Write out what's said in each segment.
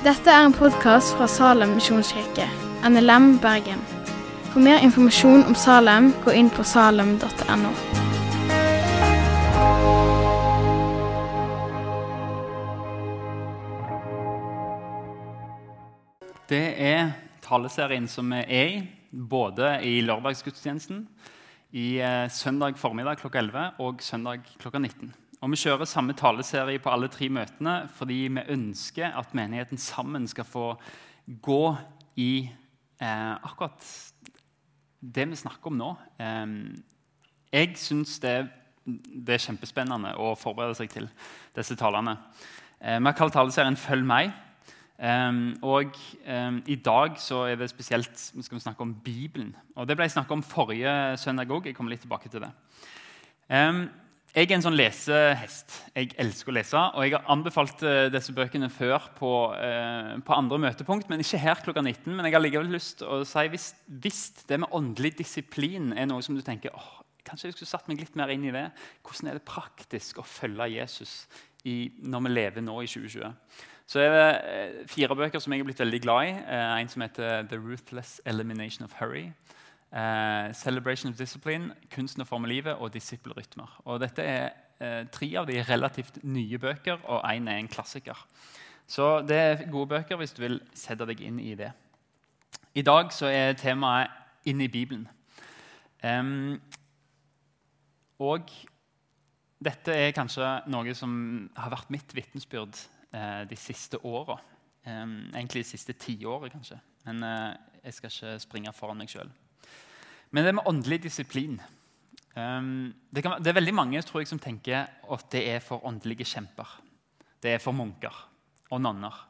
Dette er en podkast fra Salem misjonskirke, NLM Bergen. For mer informasjon om Salem, gå inn på salem.no. Det er taleserien som vi er i, både i lørdagsgudstjenesten, i eh, søndag formiddag klokka 11 og søndag klokka 19. Og Vi kjører samme taleserie på alle tre møtene fordi vi ønsker at menigheten sammen skal få gå i eh, akkurat det vi snakker om nå. Eh, jeg syns det, det, er kjempespennende å forberede seg til disse talene. Eh, vi har kalt taleserien 'Følg meg'. Um, og um, I dag så er det spesielt skal vi snakke om Bibelen. Og Det ble jeg snakket om forrige søndag òg. Jeg kommer litt tilbake til det. Um, jeg er en sånn lesehest. Jeg elsker å lese. Og jeg har anbefalt uh, disse bøkene før på, uh, på, andre møtepunkt, men ikke her klokka 19. Men jeg har likevel lyst til å si hvis, hvis, det med åndelig disiplin er noe som du tenker åh, kanskje jeg skulle satt meg litt mer inn i det. Hvordan er det praktisk å følge Jesus i, når vi lever nå i 2020? Så er det eh, fire bøker som jeg er blitt veldig glad i. Eh, en som heter 'The Ruthless Elimination of Hurry'. Uh, 'Celebration of Discipline', 'Kunsten å forme livet' og 'Disiplerytmer'. Og dette er eh, tre av de relativt nye bøker, og én er en klassiker. Så det er gode bøker hvis du vil sette deg inn i det. I dag så er temaet 'Inn i Bibelen'. Um, og dette er kanskje noe som har vært mitt vitnesbyrd eh, de siste åra. Um, egentlig de siste tiåret, kanskje. Men eh, jeg skal ikke springe foran meg sjøl. Men det med åndelig disiplin um, det, kan, det, er veldig mange tror jeg, som tenker at det er for åndelige kjemper. Det er for munker og nonner.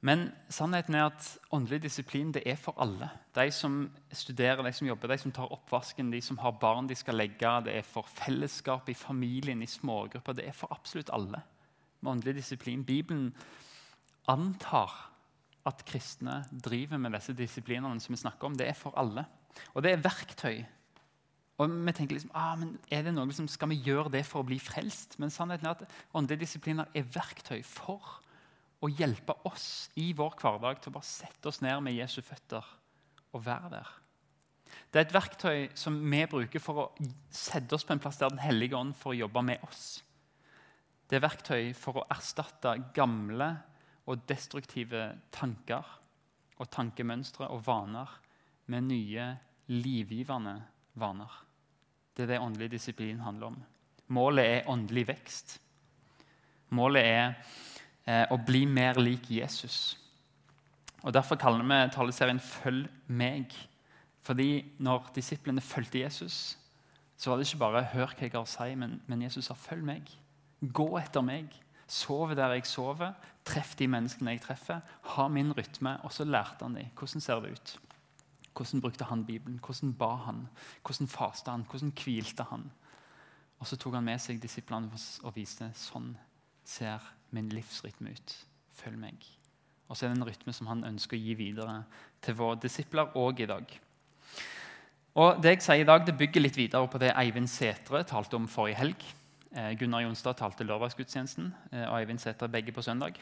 Men sannheten er at åndelig disiplin det er for alle. De som studerer, de som jobber, de som tar oppvasken, de som har barn de skal legge. Det er for fellesskap i familien, i smågrupper. Det er for absolutt alle med åndelig disiplin. Bibelen antar at kristne driver med disse disiplinene som vi snakker om. Det er for alle. Og det er verktøy. Og vi tenker liksom, ah, men er det noe som Skal vi gjøre det for å bli frelst? Men sannheten er at åndelige disipliner er verktøy for å hjelpe oss i vår hverdag til å bare sette oss ned med Jesu føtter og være der. Det er et verktøy som vi bruker for å sette oss på en plass der Den hellige ånd får jobbe med oss. Det er verktøy for å erstatte gamle og destruktive tanker og tankemønstre og vaner med nye, livgivende vaner. Det er det åndelig disiplin handler om. Målet er åndelig vekst. Målet er eh, å bli mer lik Jesus. Og Derfor kaller vi taleserien 'Følg meg'. Fordi når disiplene fulgte Jesus, så var det ikke bare 'hør hva jeg har å si', men, men Jesus sa 'følg meg'. Gå etter meg. Sove der jeg sover. Treff de menneskene jeg treffer. Ha min rytme. Og så lærte han dem. Hvordan ser det ut? Hvordan brukte han Bibelen? Hvordan ba han? Hvordan fasta han? Hvordan hvilte han? Og så tok han med seg disiplene og viste sånn ser min livsrytme ut. Følg meg. Og så er det en rytme som han ønsker å gi videre til våre disipler òg i dag. Og Det jeg sier i dag, det bygger litt videre på det Eivind Setre talte om forrige helg. Eh, Gunnar Jonstad talte lørdagsgudstjenesten, eh, og Eivind Sæther begge på søndag.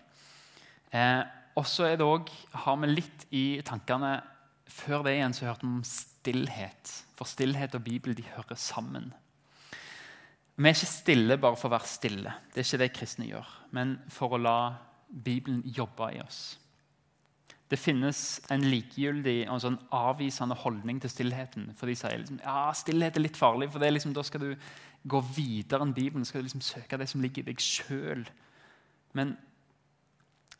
Eh, og så har vi litt i tankene Før det igjen så hørte vi om stillhet. For stillhet og Bibel de hører sammen. Vi er ikke stille bare for å være stille. Det er ikke det kristne gjør. Men for å la Bibelen jobbe i oss. Det finnes en likegyldig og sånn avvisende holdning til stillheten. For de sier liksom, ja, stillhet er litt farlig, for liksom, da skal du gå videre enn Bibelen. Skal du liksom søke det som ligger i deg sjøl. Men,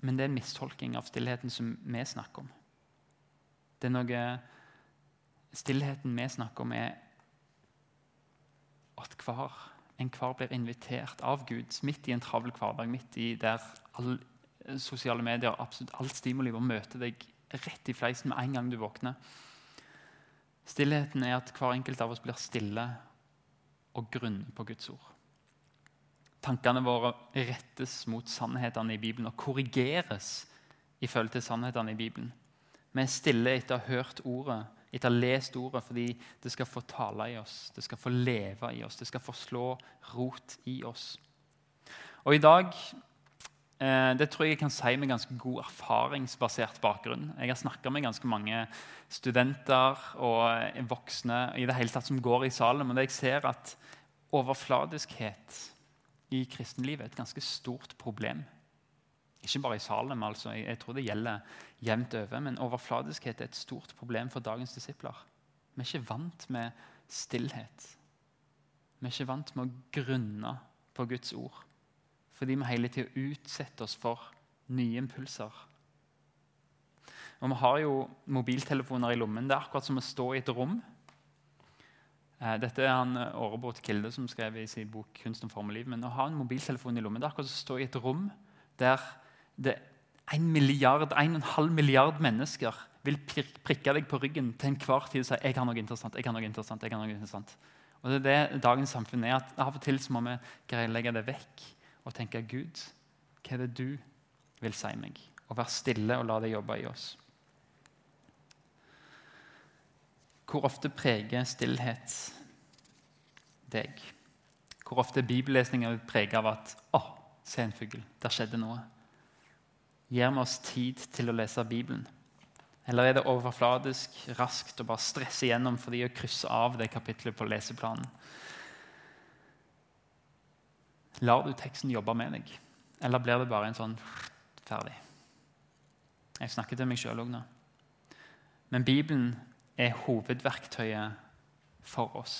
men, det er en mistolking av stillheten som vi snakker om. Det er noe Stillheten vi snakker om, er at hver enhver blir invitert av Gud midt i en travel hverdag, midt i der all, sosiale medier absolutt alt stimuli å møte deg rett i fleisen med en gang du våkner. Stillheten er at hver enkelt av oss blir stille og grunn på Guds ord. Tankene våre rettes mot sannhetene i Bibelen og korrigeres ifølge til sannhetene i Bibelen. Vi er stille etter å ha hørt ordet, etter å ha lest ordet, fordi det skal få tale i oss, det skal få leve i oss, det skal få slå rot i oss. Og I dag det tror jeg jeg kan si med ganske god erfaringsbasert bakgrunn. Jeg har snakka med ganske mange studenter og voksne i det hele tatt som går i Salem. Og jeg ser at overfladiskhet i kristenlivet er et ganske stort problem. Ikke bare i Salem, altså. jeg tror det gjelder jevnt over. Men overfladiskhet er et stort problem for dagens disipler. Vi er ikke vant med stillhet. Vi er ikke vant med å grunne på Guds ord fordi vi hele tida utsetter oss for nye impulser. Og Vi har jo mobiltelefoner i lommen. Det er akkurat som å stå i et rom. Eh, dette er han Årebåt Kilde som skrev i sin bok 'Kunst om form og liv'. Men å ha en mobiltelefon i lommen det er akkurat som å stå i et rom der det en milliard, en og en halv milliard mennesker vil prikke deg på ryggen til enhver tid og si 'jeg har noe interessant'. jeg har noe interessant, jeg har noe interessant. Og det er det dagens samfunn er. at Av og til må vi greie å legge det vekk og tenke Gud, hva er det du vil si meg? Og være stille og la det jobbe i oss. Hvor ofte preger stillhet deg? Hvor ofte er bibellesninger preget av at 'Å, se en fugl. Der skjedde noe.' Gir vi oss tid til å lese Bibelen? Eller er det overfladisk, raskt og bare stresse igjennom fordi å krysse av det kapitlet på leseplanen? Lar du teksten jobbe med deg, eller blir det bare en sånn ferdig? Jeg snakker til meg sjøl òg nå. Men Bibelen er hovedverktøyet for oss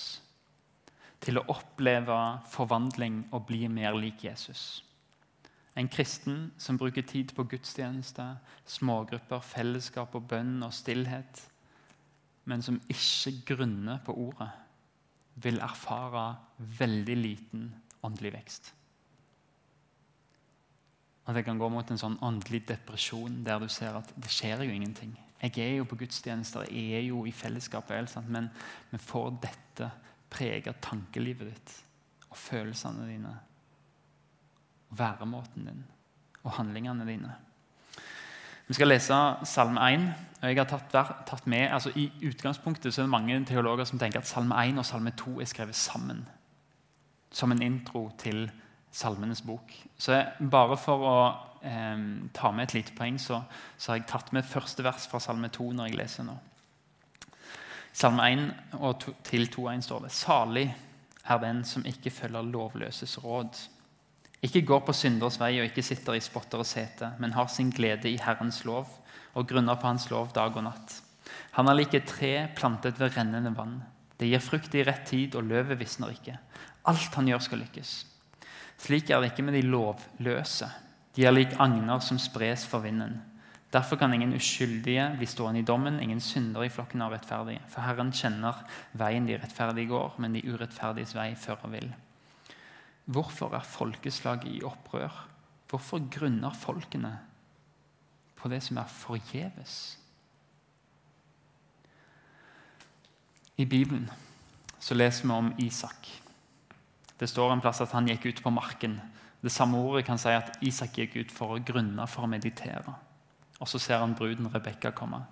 til å oppleve forvandling og bli mer lik Jesus. En kristen som bruker tid på gudstjeneste, smågrupper, fellesskap og bønn og stillhet, men som ikke grunner på ordet, vil erfare veldig liten åndelig vekst. At jeg kan gå mot en sånn åndelig depresjon der du ser at det skjer jo ingenting. Jeg er jo på gudstjenester, jeg er jo i fellesskapet, men, men får dette prege tankelivet ditt og følelsene dine, og væremåten din og handlingene dine? Vi skal lese Salme 1. og jeg har tatt, tatt med, altså I utgangspunktet så er det mange teologer som tenker at Salme 1 og Salme 2 er skrevet sammen som en intro til Salmenes bok. Så Bare for å eh, ta med et lite poeng, så, så, har jeg tatt med første vers fra Salme 2 når jeg leser nå. Salme 1 og to, til 2.1 står det Salig er den som ikke følger lovløses råd. Ikke går på synders vei og ikke sitter i spotteres sete, men har sin glede i Herrens lov og grunner på Hans lov dag og natt. Han er like tre plantet ved rennende vann. Det gir frukt i rett tid, og løvet visner ikke. Alt han gjør, skal lykkes. Slik er det ikke med de lovløse. De er lik agner som spres for vinden. Derfor kan ingen uskyldige bli stående i dommen, ingen syndere i flokken av rettferdige. For Herren kjenner veien de rettferdige går, men de urettferdiges vei fører vill. Hvorfor er folkeslaget i opprør? Hvorfor grunner folkene på det som er forgjeves? I Bibelen så leser vi om Isak. Det står en plass at han gikk ut på marken. Det samme ordet kan si at Isak gikk ut for å grunne, for å meditere. Og så ser han bruden Rebekka komme.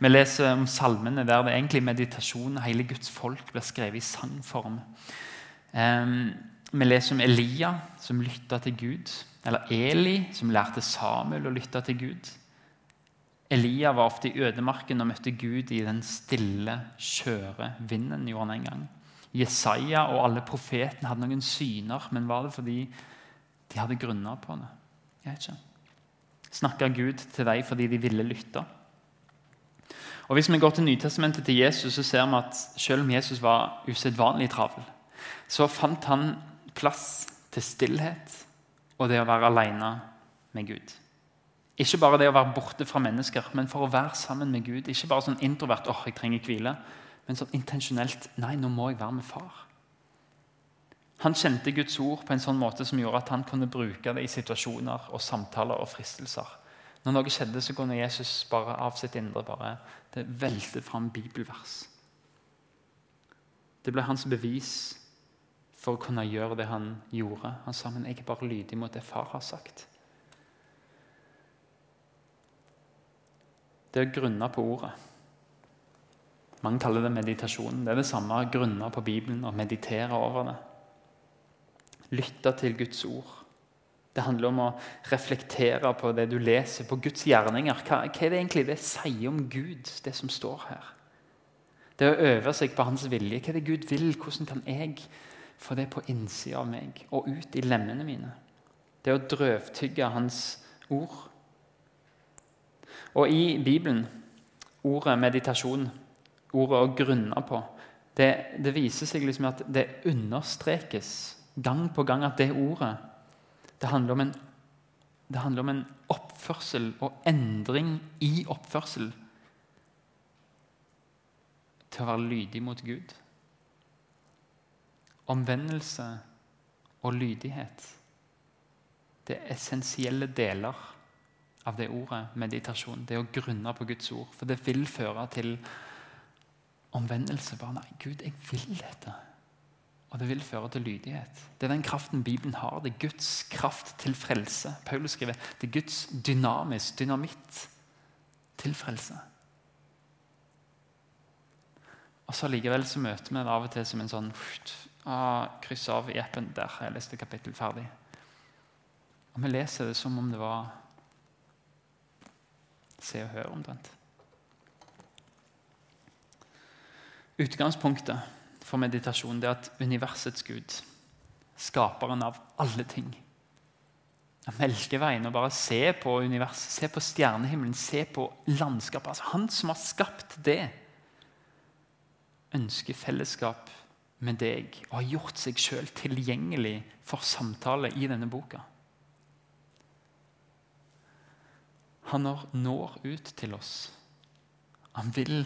Vi leser om salmene der det er egentlig meditasjon. Hele Guds folk blir skrevet i sangform. Um, vi leser om Elia som lytta til Gud. Eller Eli som lærte Samuel å lytte til Gud. Elia var ofte i ødemarken og møtte Gud i den stille, skjøre vinden. gjorde han en gang. Jesaja og alle profetene hadde noen syner, men var det fordi de hadde grunner på det? Jeg vet ikke. Snakka Gud til dem fordi de ville lytte? Og Hvis vi går til Nytestamentet til Jesus, så ser vi at selv om Jesus var usedvanlig travel, så fant han plass til stillhet og det å være alene med Gud. Ikke bare det å være borte fra mennesker, men for å være sammen med Gud. Ikke bare sånn introvert åh, jeg trenger hvile, men sånn intensjonelt Nei, nå må jeg være med far. Han kjente Guds ord på en sånn måte som gjorde at han kunne bruke det i situasjoner og samtaler og fristelser. Når noe skjedde, så kunne Jesus bare av sitt indre bare, det velte fram bibelvers. Det ble hans bevis for å kunne gjøre det han gjorde. Han sa men jeg er bare lydig mot det far har sagt. Det å grunne på ordet. Mange kaller det meditasjon. Det er det samme grunner på Bibelen og meditere over det. Lytte til Guds ord. Det handler om å reflektere på det du leser, på Guds gjerninger. Hva, hva er det egentlig det sier om Gud, det som står her? Det å øve seg på hans vilje. Hva er det Gud vil? Hvordan kan jeg få det på innsida av meg og ut i lemmene mine? Det å drøvtygge hans ord. Og i Bibelen, ordet meditasjon, ordet å grunne på, det, det viser seg liksom at det understrekes gang på gang at det ordet det handler om en, handler om en oppførsel og endring i oppførsel til å være lydig mot Gud. Omvendelse og lydighet det er essensielle deler av det ordet meditasjon. Det å grunne på Guds ord. For det vil føre til omvendelse. Bare nei, Gud, jeg vil dette. Og det vil føre til lydighet. Det er den kraften Bibelen har. Det er Guds kraft til frelse. Paulus skriver det er Guds dynamisk dynamitt til frelse. Og så Likevel så møter vi det av og til som en sånn ah, Kryss av i appen. Der har jeg lest et kapittel ferdig. Og vi leser det som om det var Se og Hør omtrent. Utgangspunktet for meditasjon er at universets Gud, skaperen av alle ting Melkeveien og bare se på universet, se på stjernehimmelen, se på landskapet. Altså, han som har skapt det, ønsker fellesskap med deg og har gjort seg sjøl tilgjengelig for samtale i denne boka. Han når ut til oss. Han vil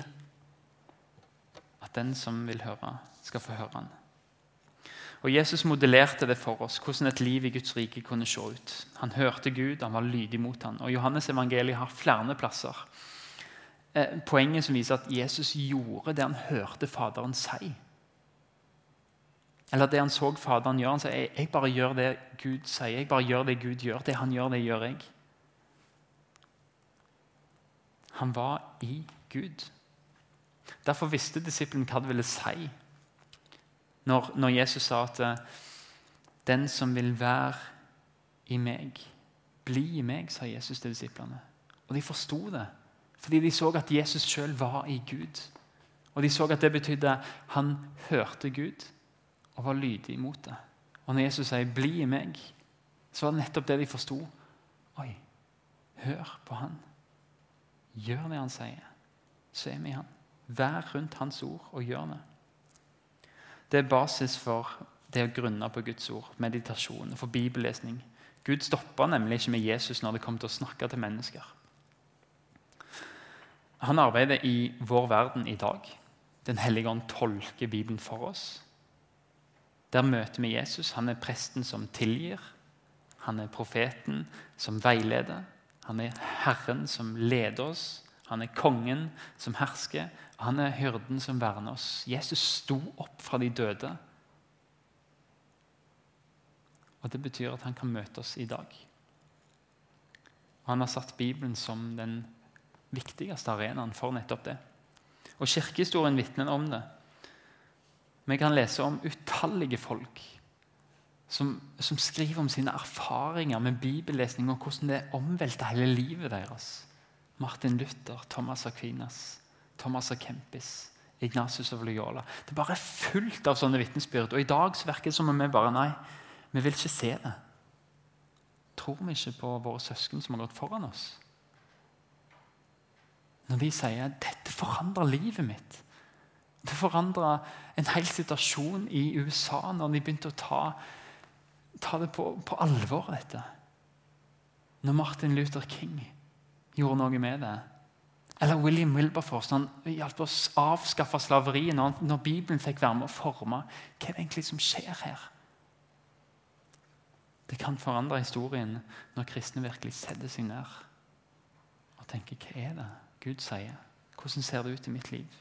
at den som vil høre, skal få høre han. Og Jesus modellerte det for oss, hvordan et liv i Guds rike kunne se ut. Han hørte Gud, han var lydig mot ham. Og Johannes evangeliet har flere plasser. Eh, poenget som viser at Jesus gjorde det han hørte Faderen si. Eller det han så Faderen gjøre. Han sa jeg, jeg bare gjør det Gud sier. Jeg bare gjør det Gud gjør. Det han gjør, det gjør jeg. Han var i Gud. Derfor visste disiplene hva det ville si når, når Jesus sa at eh, 'den som vil være i meg, bli i meg', sa Jesus til disiplene. Og de forsto det, fordi de så at Jesus sjøl var i Gud. Og de så at det betydde han hørte Gud og var lydig imot det. Og når Jesus sier 'bli i meg', så var det nettopp det de forsto. Oi, hør på han. Gjør det han sier. Så er vi i han. Vær rundt hans ord og gjør det. Det er basis for det å grunne på Guds ord, meditasjon og for bibellesning. Gud stoppa nemlig ikke med Jesus når det kom til å snakke til mennesker. Han arbeider i vår verden i dag. Den hellige ånd tolker Bibelen for oss. Der møter vi Jesus. Han er presten som tilgir. Han er profeten som veileder. Han er Herren som leder oss. Han er kongen som hersker. Han er hyrden som verner oss. Jesus sto opp fra de døde. Og Det betyr at han kan møte oss i dag. Han har satt Bibelen som den viktigste arenaen for nettopp det. Og Kirkehistorien vitner om det. Vi kan lese om utallige folk som, som, skriver om sine erfaringer med bibellesning og hvordan det omvelter hele livet deres. Martin Luther, Thomas Aquinas, Thomas Akempis, Kempis, Ignatius of Loyola. Det er bare fullt av sånne vitnesbyrd. Og i dag så virker det som om vi bare nei, vi vil ikke se det. Tror vi ikke på våre søsken som har gått foran oss? Når de sier 'dette forandrer livet mitt'. Det forandra en hel situasjon i USA når de begynte å ta, ta det på, på alvor. dette. Når Martin Luther King gjorde noe med det. Eller William Wilberforce han hjalp oss å avskaffe slaveriet når, når, Bibelen fikk være med å forme hva er det egentlig som skjer her. Det kan forandre historien når kristne virkelig setter seg ned og tenker hva er det Gud sier? Hvordan ser det ut i mitt liv?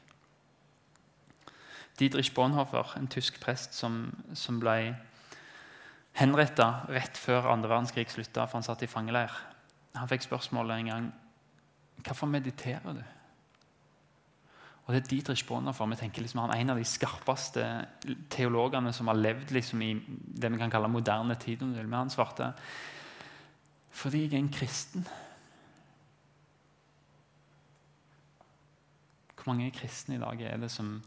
Dietrich Bonhoeffer, en tysk prest som, som ble henretta rett før andre verdenskrig slutta, for han satt i fangeleir. Han fikk spørsmålet en gang Hvorfor mediterer du? Og det er Dietrich Bonhoeffer. Vi tenker liksom Han er en av de skarpeste teologene som har levd liksom i det vi kan kalle moderne tid. Men han svarte Fordi jeg er en kristen. Hvor mange kristne i dag er det som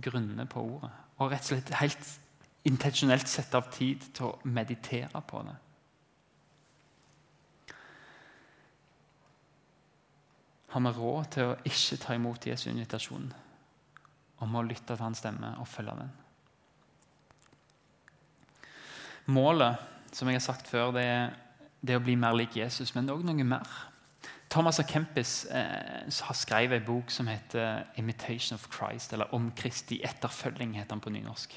grunner på ordet? Og rett og slett helt intensjonelt setter av tid til å meditere på det. Har vi råd til å ikke ta imot Jesu invitasjon om å lytte til hans stemme og følge den? Målet, som jeg har sagt før, det er, det er å bli mer lik Jesus, men det er òg noe mer. Thomas A. Kempis eh, har skrevet en bok som heter 'Imitation of Christ', eller 'Om Kristi etterfølging', heter den på nynorsk.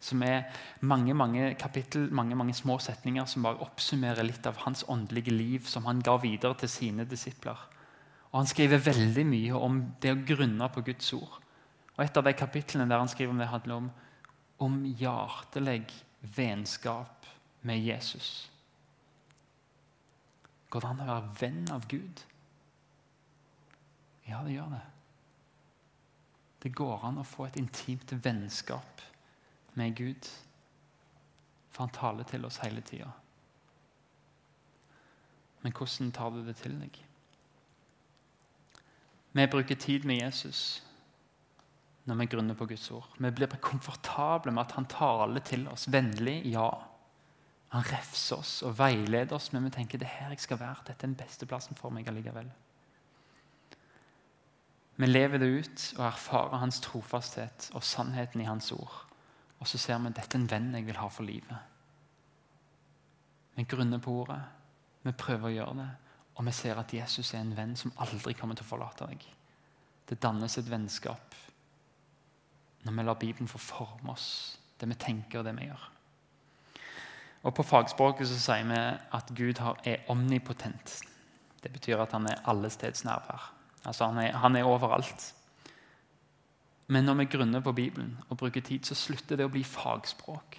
Som er mange mange kapittel, mange, mange små setninger som bare oppsummerer litt av hans åndelige liv, som han ga videre til sine disipler. Og Han skriver veldig mye om det å grunne på Guds ord. Og Et av de kapitlene der han skriver om det, handler om, om hjertelig vennskap med Jesus. Går det an å være venn av Gud? Ja, det gjør det. Det går an å få et intimt vennskap med Gud. For han taler til oss hele tida. Men hvordan tar du det til deg? Vi bruker tid med Jesus når vi grunner på Guds ord. Vi blir komfortable med at han taler til oss vennlig. Ja. Han refser oss og veileder oss, men vi tenker det er her jeg skal være. Dette er den beste plassen for meg allikevel. Vi lever det ut og erfarer hans trofasthet og sannheten i hans ord. Og så ser vi at dette er en venn jeg vil ha for livet. Vi grunner på ordet, vi prøver å gjøre det, og vi ser at Jesus er en venn som aldri kommer til å forlate deg. Det dannes et vennskap når vi lar Bibelen få forme oss, det vi tenker og det vi gjør. Og På fagspråket så sier vi at Gud er omnipotent. Det betyr at han er allestedsnærvær. Altså han er, han er overalt. Men når vi grunner på Bibelen og bruker tid, så slutter det å bli fagspråk.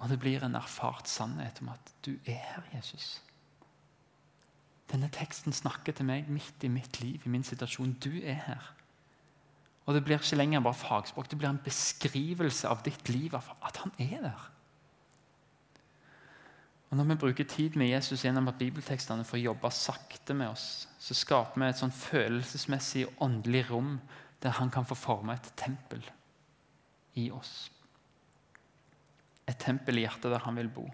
Og det blir en erfart sannhet om at du er her, Jesus. Denne teksten snakker til meg midt i mitt liv, i min situasjon. Du er her. Og Det blir ikke lenger bare fagspråk, det blir en beskrivelse av ditt liv, at han er der. Og Når vi bruker tid med Jesus gjennom at bibeltekstene får jobbe sakte med oss, så skaper vi et sånn følelsesmessig og åndelig rom der han kan få forme et tempel i oss. Et tempel i hjertet der han vil bo.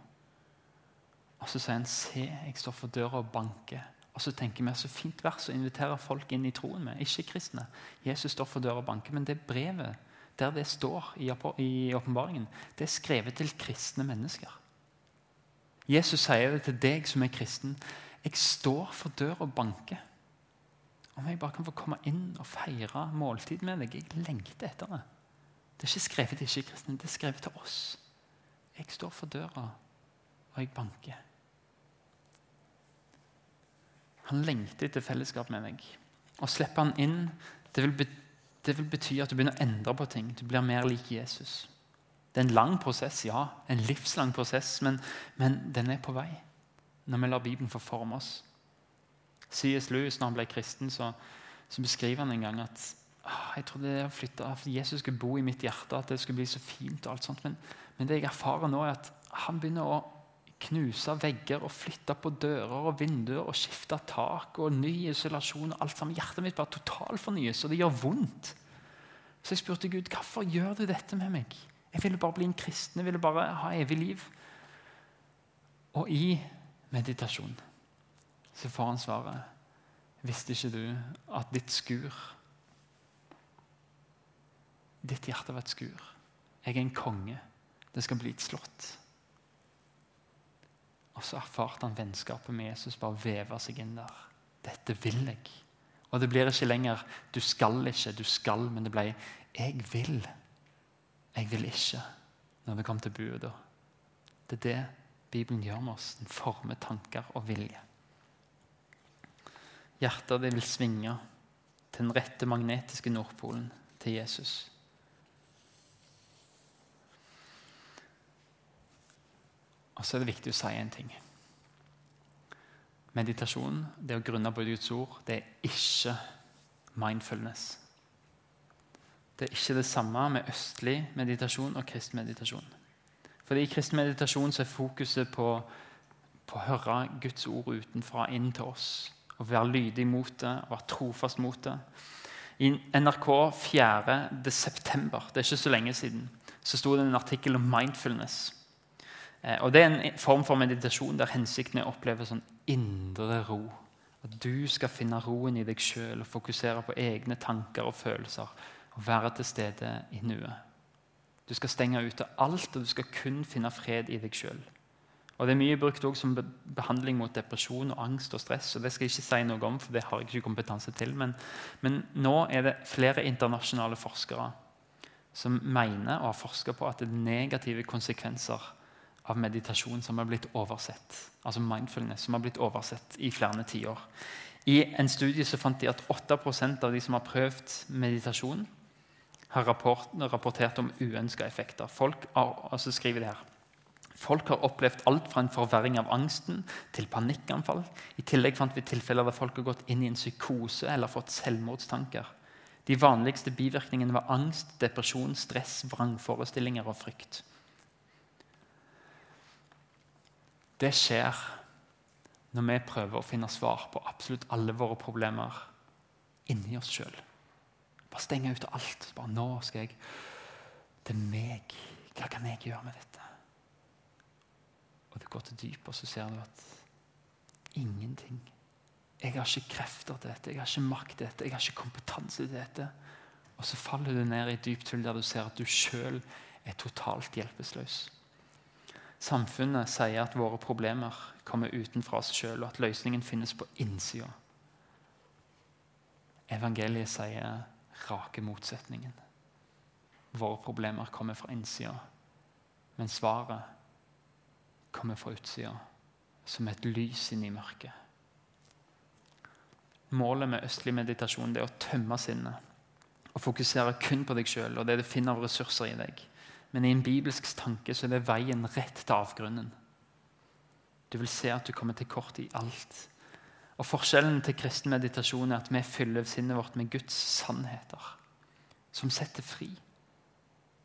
Og så sier han, 'Se, jeg står for døra og banker.' Og så tenker vi så fint vers å invitere folk inn i troen med. Ikke kristne. Jesus står for døra og banker. Men det brevet der det står i åpenbaringen, det er skrevet til kristne mennesker. Jesus sier det til deg som er kristen. Jeg står for døra og banker. Om jeg bare kan få komme inn og feire måltid med deg. Jeg lengter etter det. Det er ikke skrevet til ikke-kristne, det er skrevet til oss. Jeg står for døra, og jeg banker. Han lengter etter fellesskap med meg. Å slippe han inn det vil, bety, det vil, bety at du begynner å endre på ting. Du blir mer lik Jesus. Det er en lang prosess, ja. En livslang prosess, men, men den er på vei når vi lar Bibelen få forme oss. C.S. Lewis, når han ble kristen, så, så beskriver han en gang at ah, jeg trodde det å flytte, at Jesus skulle bo i mitt hjerte, at det skulle bli så fint. og alt sånt, Men, men det jeg erfarer nå, er at han begynner å knuse vegger og flytte på dører og vinduer og skifte tak og ny isolasjon. og alt sammen. Hjertet mitt bare totalfornyes, og det gjør vondt. Så jeg spurte Gud hvorfor gjør du dette med meg. Jeg ville bare bli en kristen, jeg ville bare ha evig liv. Og i meditasjon så får han svaret Visste ikke du at ditt skur Ditt hjerte var et skur. Jeg er en konge. Det skal bli et slott. Og så erfarte han vennskapet med Jesus bare veve seg inn der. Dette vil jeg. Og det blir ikke lenger 'du skal ikke', 'du skal', men det ble 'jeg vil'. Jeg vil ikke, når det kom til budet. Det er det Bibelen gjør med oss. Den former tanker og vilje. Hjertet det vil svinge til den rette magnetiske nordpolen til Jesus. Og så er det viktig å si en ting. Meditasjon, det å grunne på Guds ord, det er ikke mindfulness. Det er ikke det samme med østlig meditasjon og kristen meditasjon. Fordi I kristen meditasjon så er fokuset på, på å høre Guds ord utenfra inn til oss. Å være lydig mot det, å være trofast mot det. I NRK 4. september, det er ikke så lenge siden, så sto det en artikkel om mindfulness. Eh, og Det er en form for meditasjon der hensikten er å oppleve sånn indre ro. At du skal finne roen i deg sjøl og fokusere på egne tanker og følelser. Og være til stede i nuet. Du skal stenge ute alt, og du skal kun finne fred i deg sjøl. Det er mye brukt som behandling mot depresjon, og angst og stress. og Det skal jeg ikke si noe om, for det har jeg ikke kompetanse til. Men, men nå er det flere internasjonale forskere som mener og har forska på at det er negative konsekvenser av meditasjon som har blitt oversett. Altså mindfulness som har blitt oversett i flere tiår. I en studie så fant de at 8% av de som har prøvd meditasjon, har rapport, rapportert om uønska effekter. Folk, altså skriver det her. Folk har opplevd alt fra en forverring av angsten til panikkanfall. I tillegg fant vi tilfeller der folk har gått inn i en psykose eller fått selvmordstanker. De vanligste bivirkningene var angst, depresjon, stress, vrangforestillinger og frykt. Det skjer når vi prøver å finne svar på absolutt alle våre problemer inni oss sjøl. Bare stenge ute alt. Bare nå skal jeg Det er meg. Hva kan jeg gjøre med dette? Og du går til dypet, og så ser du at ingenting. Jeg har ikke krefter til dette, jeg har ikke makt til dette, jeg har ikke kompetanse til dette. Og så faller du ned i et dypt hull der du ser at du sjøl er totalt hjelpeløs. Samfunnet sier at våre problemer kommer utenfra oss sjøl, og at løsningen finnes på innsida. Evangeliet sier rake motsetningen. Våre problemer kommer fra innsida, men svaret kommer fra utsida, som et lys inn i mørket. Målet med østlig meditasjon er å tømme sinnet og fokusere kun på deg sjøl og det du finner av ressurser i deg. Men i en bibelsk tanke så er det veien rett til avgrunnen. Du vil se at du kommer til kort i alt. Og Forskjellen til kristen meditasjon er at vi fyller sinnet vårt med Guds sannheter, som setter fri.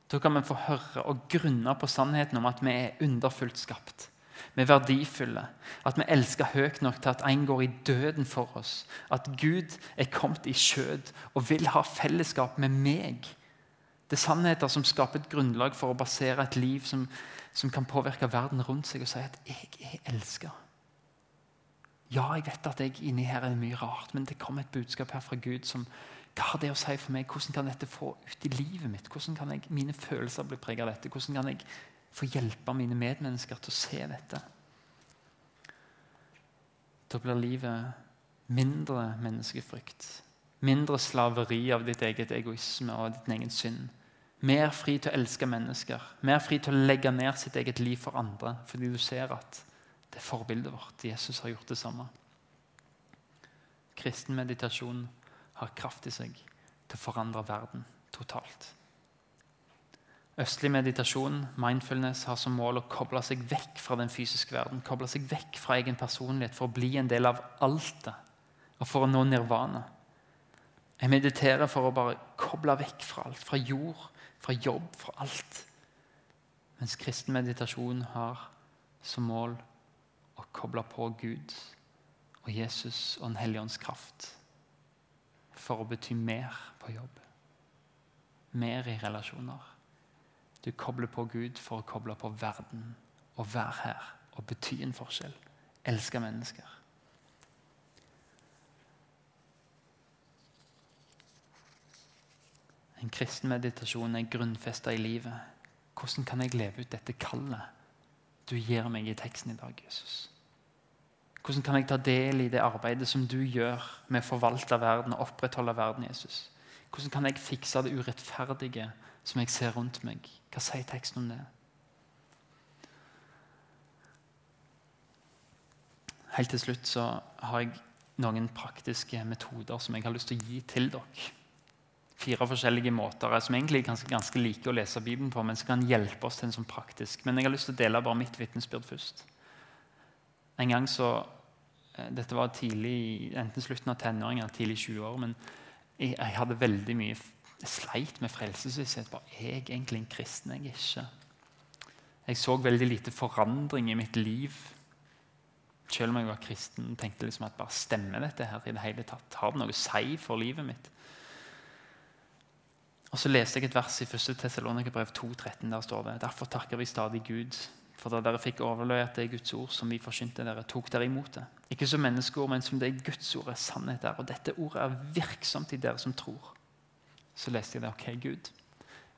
Da kan vi få høre og grunne på sannheten om at vi er underfullt skapt. Vi er verdifulle. At vi elsker høyt nok til at en går i døden for oss. At Gud er kommet i skjød og vil ha fellesskap med meg det er sannheter som skaper et grunnlag for å basere et liv som, som kan påvirke verden rundt seg, og si at 'jeg er elska'. Ja, jeg vet at jeg inni her er mye rart, men det kommer et budskap her fra Gud som hva har det å si for meg? Hvordan kan dette få ut i livet mitt? Hvordan kan jeg, mine følelser bli preget av dette? Hvordan kan jeg få hjelpe mine medmennesker til å se dette? Da blir livet mindre menneskefrykt. Mindre slaveri av ditt eget egoisme og ditt egen synd. Mer fri til å elske mennesker. Mer fri til å legge ned sitt eget liv for andre. Fordi du ser at det er forbildet vårt. Jesus har gjort det samme. Kristen meditasjon har kraft i seg til å forandre verden totalt. Østlig meditasjon, mindfulness, har som mål å koble seg vekk fra den fysiske verden. Koble seg vekk fra egen personlighet for å bli en del av altet og for å nå nirvana. Jeg mediterer for å bare koble vekk fra alt. Fra jord, fra jobb, fra alt. Mens kristen meditasjon har som mål å koble på Gud og Jesus og Den hellige ånds kraft for å bety mer på jobb. Mer i relasjoner. Du kobler på Gud for å koble på verden og være her og bety en forskjell. Elske mennesker. En kristen meditasjon er grunnfesta i livet. Hvordan kan jeg leve ut dette kallet du gir meg i teksten i dag, Jesus? Hvordan kan jeg ta del i det arbeidet som du gjør med å forvalte verden og opprettholde verden, Jesus? Hvordan kan jeg fikse det urettferdige som jeg ser rundt meg? Hva sier teksten om det? Helt til slutt så har jeg noen praktiske metoder som jeg har lyst til å gi til dere fire forskjellige måter som egentlig er ganske, ganske like å lese Bibelen på, men som kan hjelpe oss til en sånn praktisk. Men jeg har lyst til å dele bare mitt vitnesbyrd først. En gang så, eh, Dette var tidlig, enten slutten av tenåringen eller tidlig 20 år. Men jeg, jeg hadde veldig mye sleit med frelsesvisshet. Bare, jeg egentlig en kristen? Jeg ikke. Jeg så veldig lite forandring i mitt liv. Selv om jeg var kristen tenkte liksom at bare stemmer dette her i det hele tatt? Har det noe å si for livet mitt? Og Så leste jeg et vers i 1. Tessalonikerbrev 2,13. Der står det Derfor takker vi stadig Gud for da dere fikk overlevert det Guds ord som vi forsynte dere, tok dere imot det. Ikke som menneskeord, men som det Guds ord er sannhet der. Og dette ordet er virksomt i dere som tror. Så leste jeg det. Ok, Gud.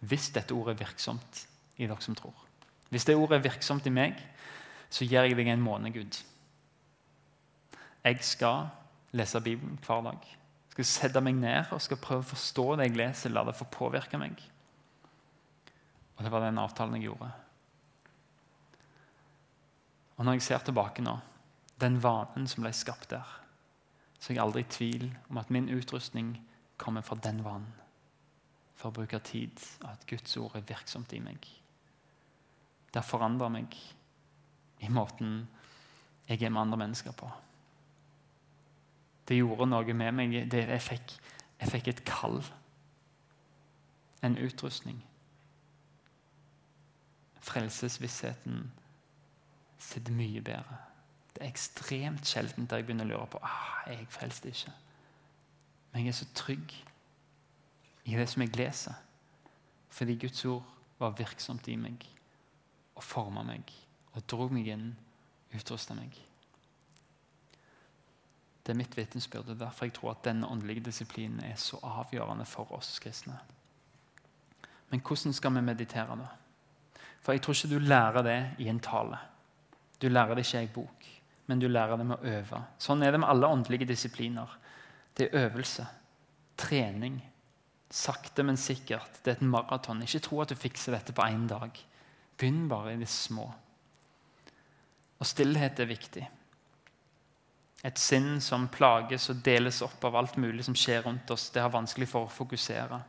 Hvis dette ordet er virksomt i dere som tror. Hvis det ordet er virksomt i meg, så gir jeg deg en måned, Gud. Jeg skal lese Bibelen hver dag. Jeg skal sette meg ned og skal prøve å forstå det jeg leser. La det få påvirke meg. Og det var den avtalen jeg gjorde. Og når jeg ser tilbake nå, den vanen som ble skapt der, så er jeg aldri i tvil om at min utrustning kommer fra den vanen. For å bruke tid, og at Guds ord er virksomt i meg. Det har forandra meg i måten jeg er med andre mennesker på. Det gjorde noe med meg. Det, jeg, fikk, jeg fikk et kall. En utrustning. Frelsesvissheten sitter mye bedre. Det er ekstremt sjeldent der jeg begynner å lure på ah, jeg frelste ikke. Men jeg er så trygg i det som jeg leser, fordi Guds ord var virksomt i meg og forma meg og dro meg inn, utrusta meg. Det er mitt vitensbyrd. Det er derfor jeg tror at denne åndelige disiplinen er så avgjørende for oss kristne. Men hvordan skal vi meditere da? For jeg tror ikke du lærer det i en tale. Du lærer det ikke i en bok, men du lærer det med å øve. Sånn er det med alle åndelige disipliner. Det er øvelse, trening. Sakte, men sikkert. Det er et maraton. Ikke tro at du fikser dette på én dag. Begynn bare i det små. Og stillhet er viktig. Et sinn som plages og deles opp av alt mulig som skjer rundt oss, det har vanskelig for å fokusere.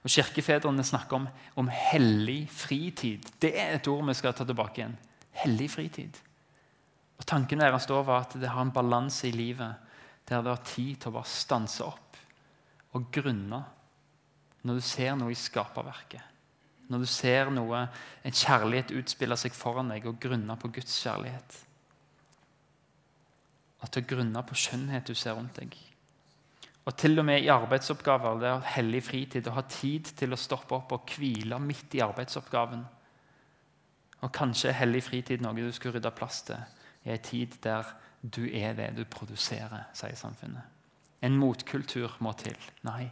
Og Kirkefedrene snakker om, om hellig fritid. Det er et ord vi skal ta tilbake igjen. Hellig fritid. Og Tanken deres da var at det har en balanse i livet der det har tid til å bare stanse opp og grunne når du ser noe i skaperverket. Når du ser noe, en kjærlighet utspille seg foran deg, og grunne på Guds kjærlighet. At å grunne på skjønnhet du ser rundt deg. Og til og med i arbeidsoppgaver, det er hellig fritid, å ha tid til å stoppe opp og hvile midt i arbeidsoppgaven. Og kanskje er hellig fritid noe du skulle rydde plass til i en tid der du er det du produserer, sier samfunnet. En motkultur må til. Nei,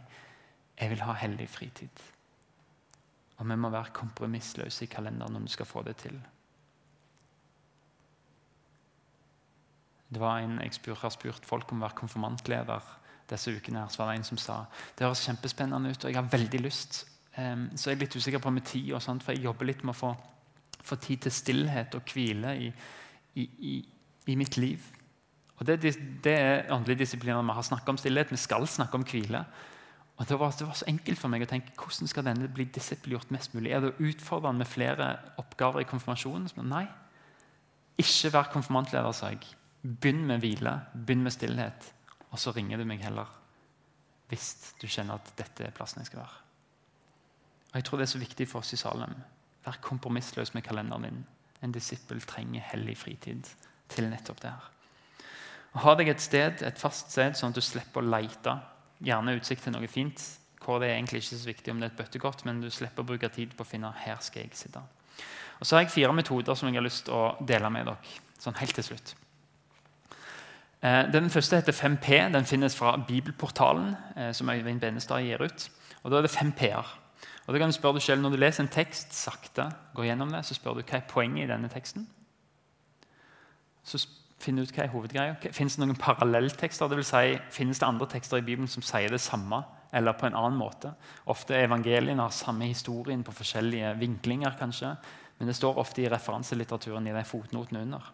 jeg vil ha hellig fritid. Og vi må være kompromissløse i kalenderen om du skal få det til. Det var en, Jeg spør, har spurt folk om å være konfirmantleder disse ukene. her, så var det en som sa det høres kjempespennende ut, og jeg har veldig lyst. Um, så jeg er litt usikker på med tid, og sånt, for jeg jobber litt med å få, få tid til stillhet og hvile i, i, i, i mitt liv. Og Det, det er åndelige disipliner vi har snakket om stillhet. Vi skal snakke om hvile. Og det var, det var, så enkelt for meg å tenke hvordan skal denne bli disippelgjort mest mulig. Er det å utfordre med flere oppgaver i konfirmasjonen? Nei. Ikke vær konfirmantleder, sa jeg. Begynn med hvile, begynn med stillhet. Og så ringer du meg heller hvis du kjenner at dette er plassen jeg skal være. Og Jeg tror det er så viktig for oss i Salem. Vær kompromissløs med kalenderen din. En disippel trenger hellig fritid til nettopp det her. Ha deg et sted, et fast sted, sånn at du slipper å leite. Gjerne utsikt til noe fint. hvor Det er egentlig ikke så viktig om det er et bøttekort, men du slipper å bruke tid på å finne her skal jeg sitte. Og Så har jeg fire metoder som jeg har lyst til å dele med dere. sånn helt til slutt. Eh, den første heter 5P. Den finnes fra Bibelportalen, eh, som Øyvind Benestad gir ut. Og Da er det 5 P-er. Og da kan du spørre deg selv, Når du leser en tekst sakte, går gjennom det, så spør du hva er poenget i denne teksten. Så finner du ut hva er hovedgreia. Finnes det noen parallelltekster? Det vil si, finnes det andre tekster i Bibelen som sier det samme, eller på en annen måte? Ofte evangeliene har samme historien på forskjellige vinklinger, kanskje. Men det står ofte i referanselitteraturen i de fotnotene under.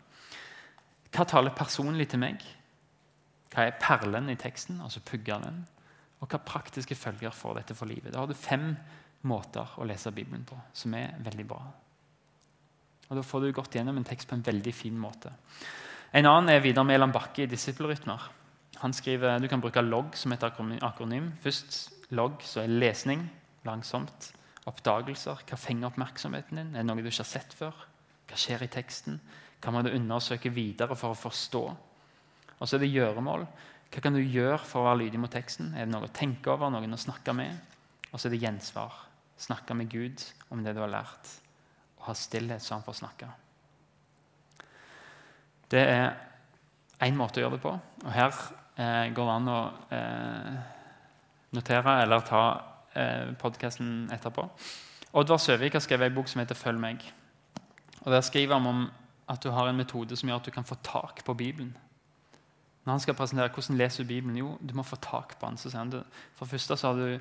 Hva taler personlig til meg? Hva er perlen i teksten, altså puggeren? Og hva praktiske følger får dette for livet? Da har du fem måter å lese Bibelen på, som er veldig bra. Og Da får du gått gjennom en tekst på en veldig fin måte. En annen er Vidar Mæland Bakke i Disippelrytmer. Han skriver, Du kan bruke logg som et akronym. Først logg, så er lesning langsomt. Oppdagelser. Hva fenger oppmerksomheten din? Er det noe du ikke har sett før? Hva skjer i teksten? Må du undersøke videre for å forstå? Og så er det gjøremål. Hva kan du gjøre for å være lydig mot teksten? Er det noe å tenke over, noen å snakke med? Og så er det gjensvar. Snakke med Gud om det du har lært. Og ha stillhet så han får snakke. Det er én måte å gjøre det på. Og her eh, går det an å eh, notere eller ta eh, podkasten etterpå. Oddvar Søvik har skrevet en bok som heter 'Følg meg'. Og Der skriver han om at du har en metode som gjør at du kan få tak på Bibelen. Når han skal presentere hvordan leser du Bibelen, jo, du må få tak på den. Så sier han, For det første så har du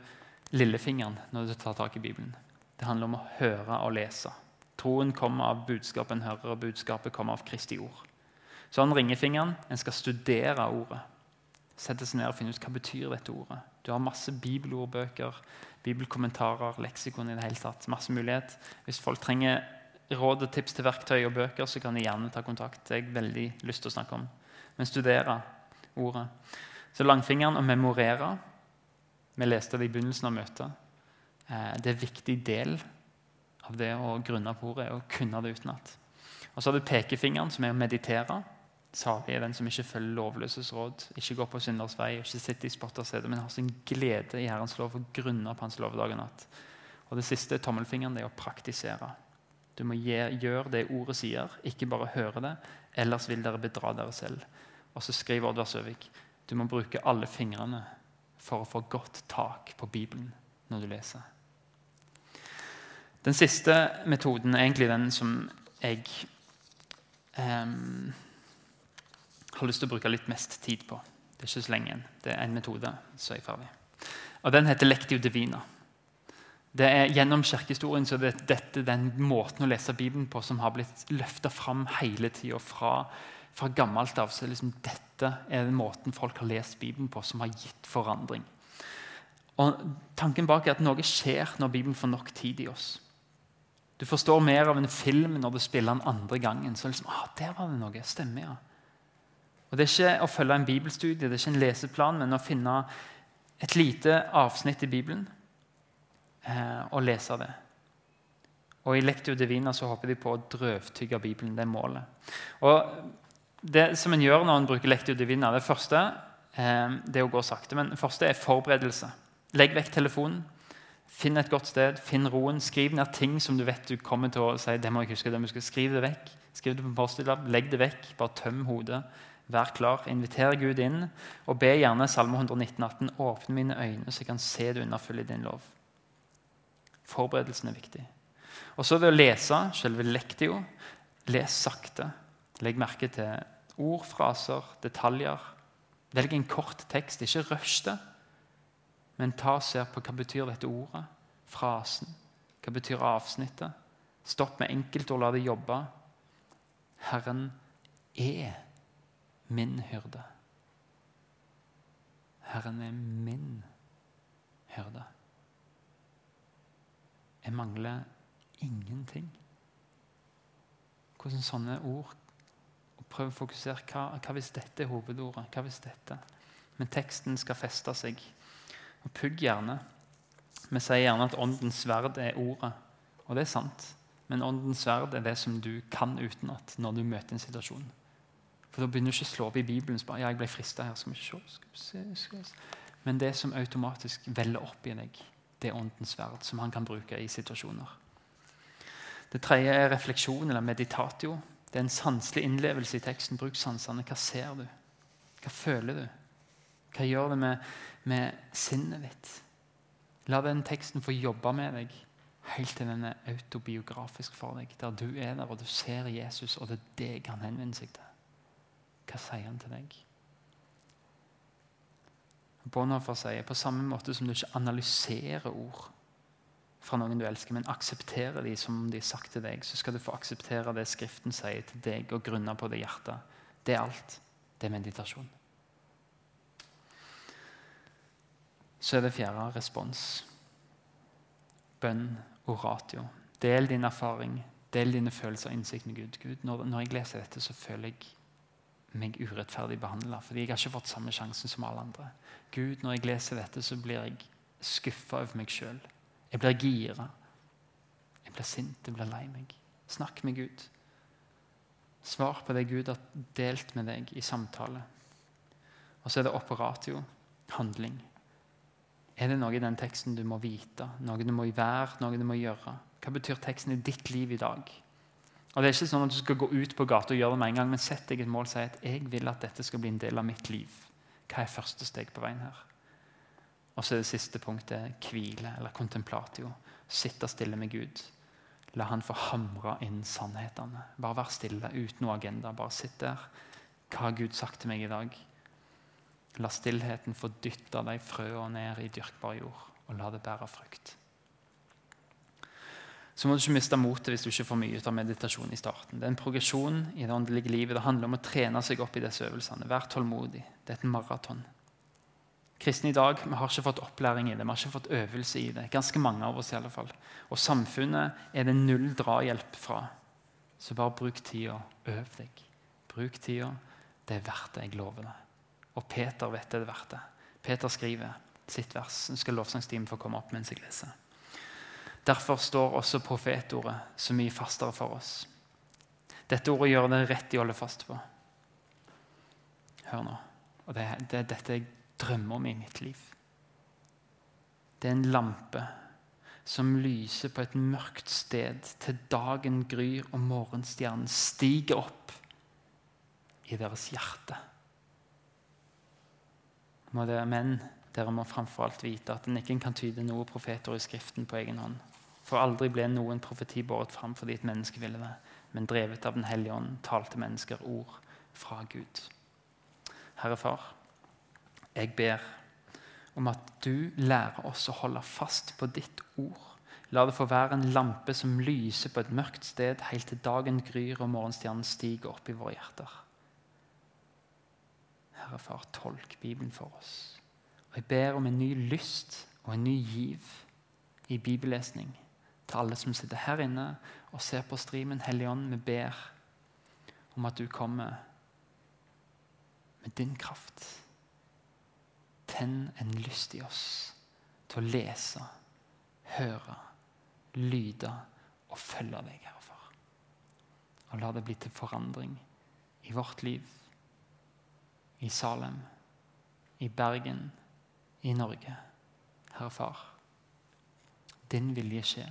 lillefingeren når du tar tak i Bibelen. Det handler om å høre og lese. Troen kommer av budskapet en hører, og budskapet kommer av Kristi ord. Så han ringefingeren. En skal studere ordet. Sette seg ned og finne ut hva betyr dette ordet. Du har masse bibelordbøker, bibelkommentarer, leksikon i det hele tatt. Masse mulighet. Hvis folk trenger råd og tips til verktøy og bøker, så kan de gjerne ta kontakt. Det har jeg veldig lyst til å snakke om. Men studere ordet. Så langfingeren og memorere. Vi leste det i begynnelsen av møtet. Eh, det er en viktig del av det å grunne på ordet, å kunne det utenat. Og så har du pekefingeren, som er å meditere. Salig er den som ikke følger lovløses råd, ikke går på synders vei, ikke sitter i spotterstedet, men har sin glede i Herrens lov og grunner på Hans lov dag og natt. Og Det siste tommelfingeren det er å praktisere. Du må gjøre det ordet sier, ikke bare høre det. Ellers vil dere bedra dere selv. Og så skriver Oddvar Søvik du må bruke alle fingrene for å få godt tak på Bibelen når du leser. Den siste metoden er egentlig den som jeg um, har lyst til å bruke litt mest tid på. Det er ikke så lenge igjen. Det er en metode, så er jeg ferdig. Og Den heter Lectio Divina. Det er Gjennom kirkehistorien så er det dette den måten å lese Bibelen på som har blitt løfta fram hele tida. Fra, fra, gammelt av så liksom dette er den måten folk har lest Bibelen på, som har gitt forandring. Og Tanken bak er at noe skjer når Bibelen får nok tid i oss. Du forstår mer av en film når du spiller den andre gangen. så liksom, ah, der var det noe, stemmer ja. Og Det er ikke å følge en bibelstudie, det er ikke en leseplan, men å finne et lite avsnitt i Bibelen eh, og lese det. Og I Lectio Divina så håper de på å drøvtygge Bibelen. Det er målet. Og Det som en gjør når en bruker Lectio Divina, det første eh, det er å gå sakte. Men det første er forberedelse. Legg vekk telefonen. Finn et godt sted, finn roen. Skriv ned ting som du vet du kommer til å si. det må jeg huske, det må jeg huske. Skriv det vekk. Skriv det på en post-it-lapp. Legg det vekk. Bare tøm hodet. Vær klar. Inviter Gud inn. Og be gjerne Salme 119, 18, åpne mine øyne, så jeg kan se det underfulle i din lov. Forberedelsen er viktig. Og så ved å lese selve lektio. Les sakte. Legg merke til ord, fraser, detaljer. Velg en kort tekst. Ikke rush det, men ta og se på hva betyr dette ordet, frasen. Hva betyr avsnittet? Stopp med enkeltord, la det jobbe. Herren er min hyrde. Herren er min hyrde. Jeg mangler ingenting. Hvordan sånne ord Prøv å fokusere. Hva, hva hvis dette er hovedordet? Hva hvis dette? Men teksten skal feste seg. Og pugg gjerne. Vi sier gjerne at åndens sverd er ordet. Og det er sant. Men åndens sverd er det som du kan utenat når du møter en situasjon. For Da begynner du ikke å slå opp i Bibelen. Bare, ja, jeg ble her, skal vi se, skal vi se, skal vi se. Men det som automatisk veller opp i deg, det åndens sverd, som han kan bruke i situasjoner. Det tredje er refleksjon, eller meditatio. Det er en sanselig innlevelse i teksten. Bruk sansene. Hva ser du? Hva føler du? Hva gjør det med, med sinnet ditt? La den teksten få jobbe med deg helt til den er autobiografisk for deg. Der du er der, og du ser Jesus, og det er deg han henvender seg til. Hva sier han til deg? Bonhoeffer sier på samme måte som du ikke analyserer ord fra noen du elsker, men aksepterer de som de er sagt til deg, så skal du få akseptere det Skriften sier til deg, og grunne på det hjertet. Det er alt. Det er meditasjon. Så er det fjerde respons. Bønn, oratio. Del din erfaring, del dine følelser og innsikt med Gud. Gud når, når jeg leser dette, så føler jeg meg urettferdig behandla. Fordi jeg har ikke fått samme sjansen som alle andre. Gud, Når jeg leser dette, så blir jeg skuffa over meg sjøl. Jeg blir gira. Jeg blir sint, jeg blir lei meg. Snakk med Gud. Svar på det Gud har delt med deg i samtale. Og så er det operatio, handling. Er det noe i den teksten du må vite, noe du må være, noe du må gjøre? Hva betyr teksten i ditt liv i dag? Og Det er ikke sånn at du skal gå ut på gata og gjøre det med en gang, men sett deg et mål og si at jeg vil at dette skal bli en del av mitt liv. Hva er første steg på veien her? Og så er det siste punktet hvile, eller contemplatio. Sitte stille med Gud. La han få hamre inn sannhetene. Bare vær stille, uten noe agenda. Bare sitt der. Hva har Gud sagt til meg i dag? La stillheten få dytte de frøene ned i dyrkbar jord, og la det bære frukt. Så må du ikke miste motet hvis du ikke får mye ut av meditasjon i starten. Det er en progresjon i det åndelige livet. Det handler om å trene seg opp i disse øvelsene. Vær tålmodig. Det er et maraton. Kristne i dag vi har ikke fått opplæring i det, vi har ikke fått øvelse i det. Ganske mange av oss i alle fall. Og samfunnet er det null drahjelp fra. Så bare bruk tida. Øv deg. Bruk tida. Det er verdt det. Jeg lover det. Og Peter vet det er verdt det. Peter skriver sitt vers. Nå skal lovsangstimen få komme opp mens jeg leser. Derfor står også profetordet så mye fastere for oss. Dette ordet gjør det rett i å holde fast på. Hør nå. Og det, det er dette jeg drømmer om i mitt liv. Det er en lampe som lyser på et mørkt sted til dagen gryr og morgenstjernen stiger opp i deres hjerte. Må dere men dere må framfor alt vite at en ikke kan tyde noe profeter i Skriften på egen hånd. For aldri ble noen profeti båret fram fordi et menneske ville det, men drevet av Den hellige ånd talte mennesker ord fra Gud. Herre Far, jeg ber om at du lærer oss å holde fast på ditt ord. La det få være en lampe som lyser på et mørkt sted helt til dagen gryr og morgenstjernen stiger opp i våre hjerter. Herre Far, tolk Bibelen for oss. Og Jeg ber om en ny lyst og en ny giv i bibellesning til alle som sitter her inne og ser på streamen. Hellige Ånd, vi ber om at du kommer med din kraft Tenn en lyst i oss til å lese, høre, lyde og følge deg, Herre Far. Og la det bli til forandring i vårt liv, i Salem, i Bergen, i Norge. Herre Far, din vilje skje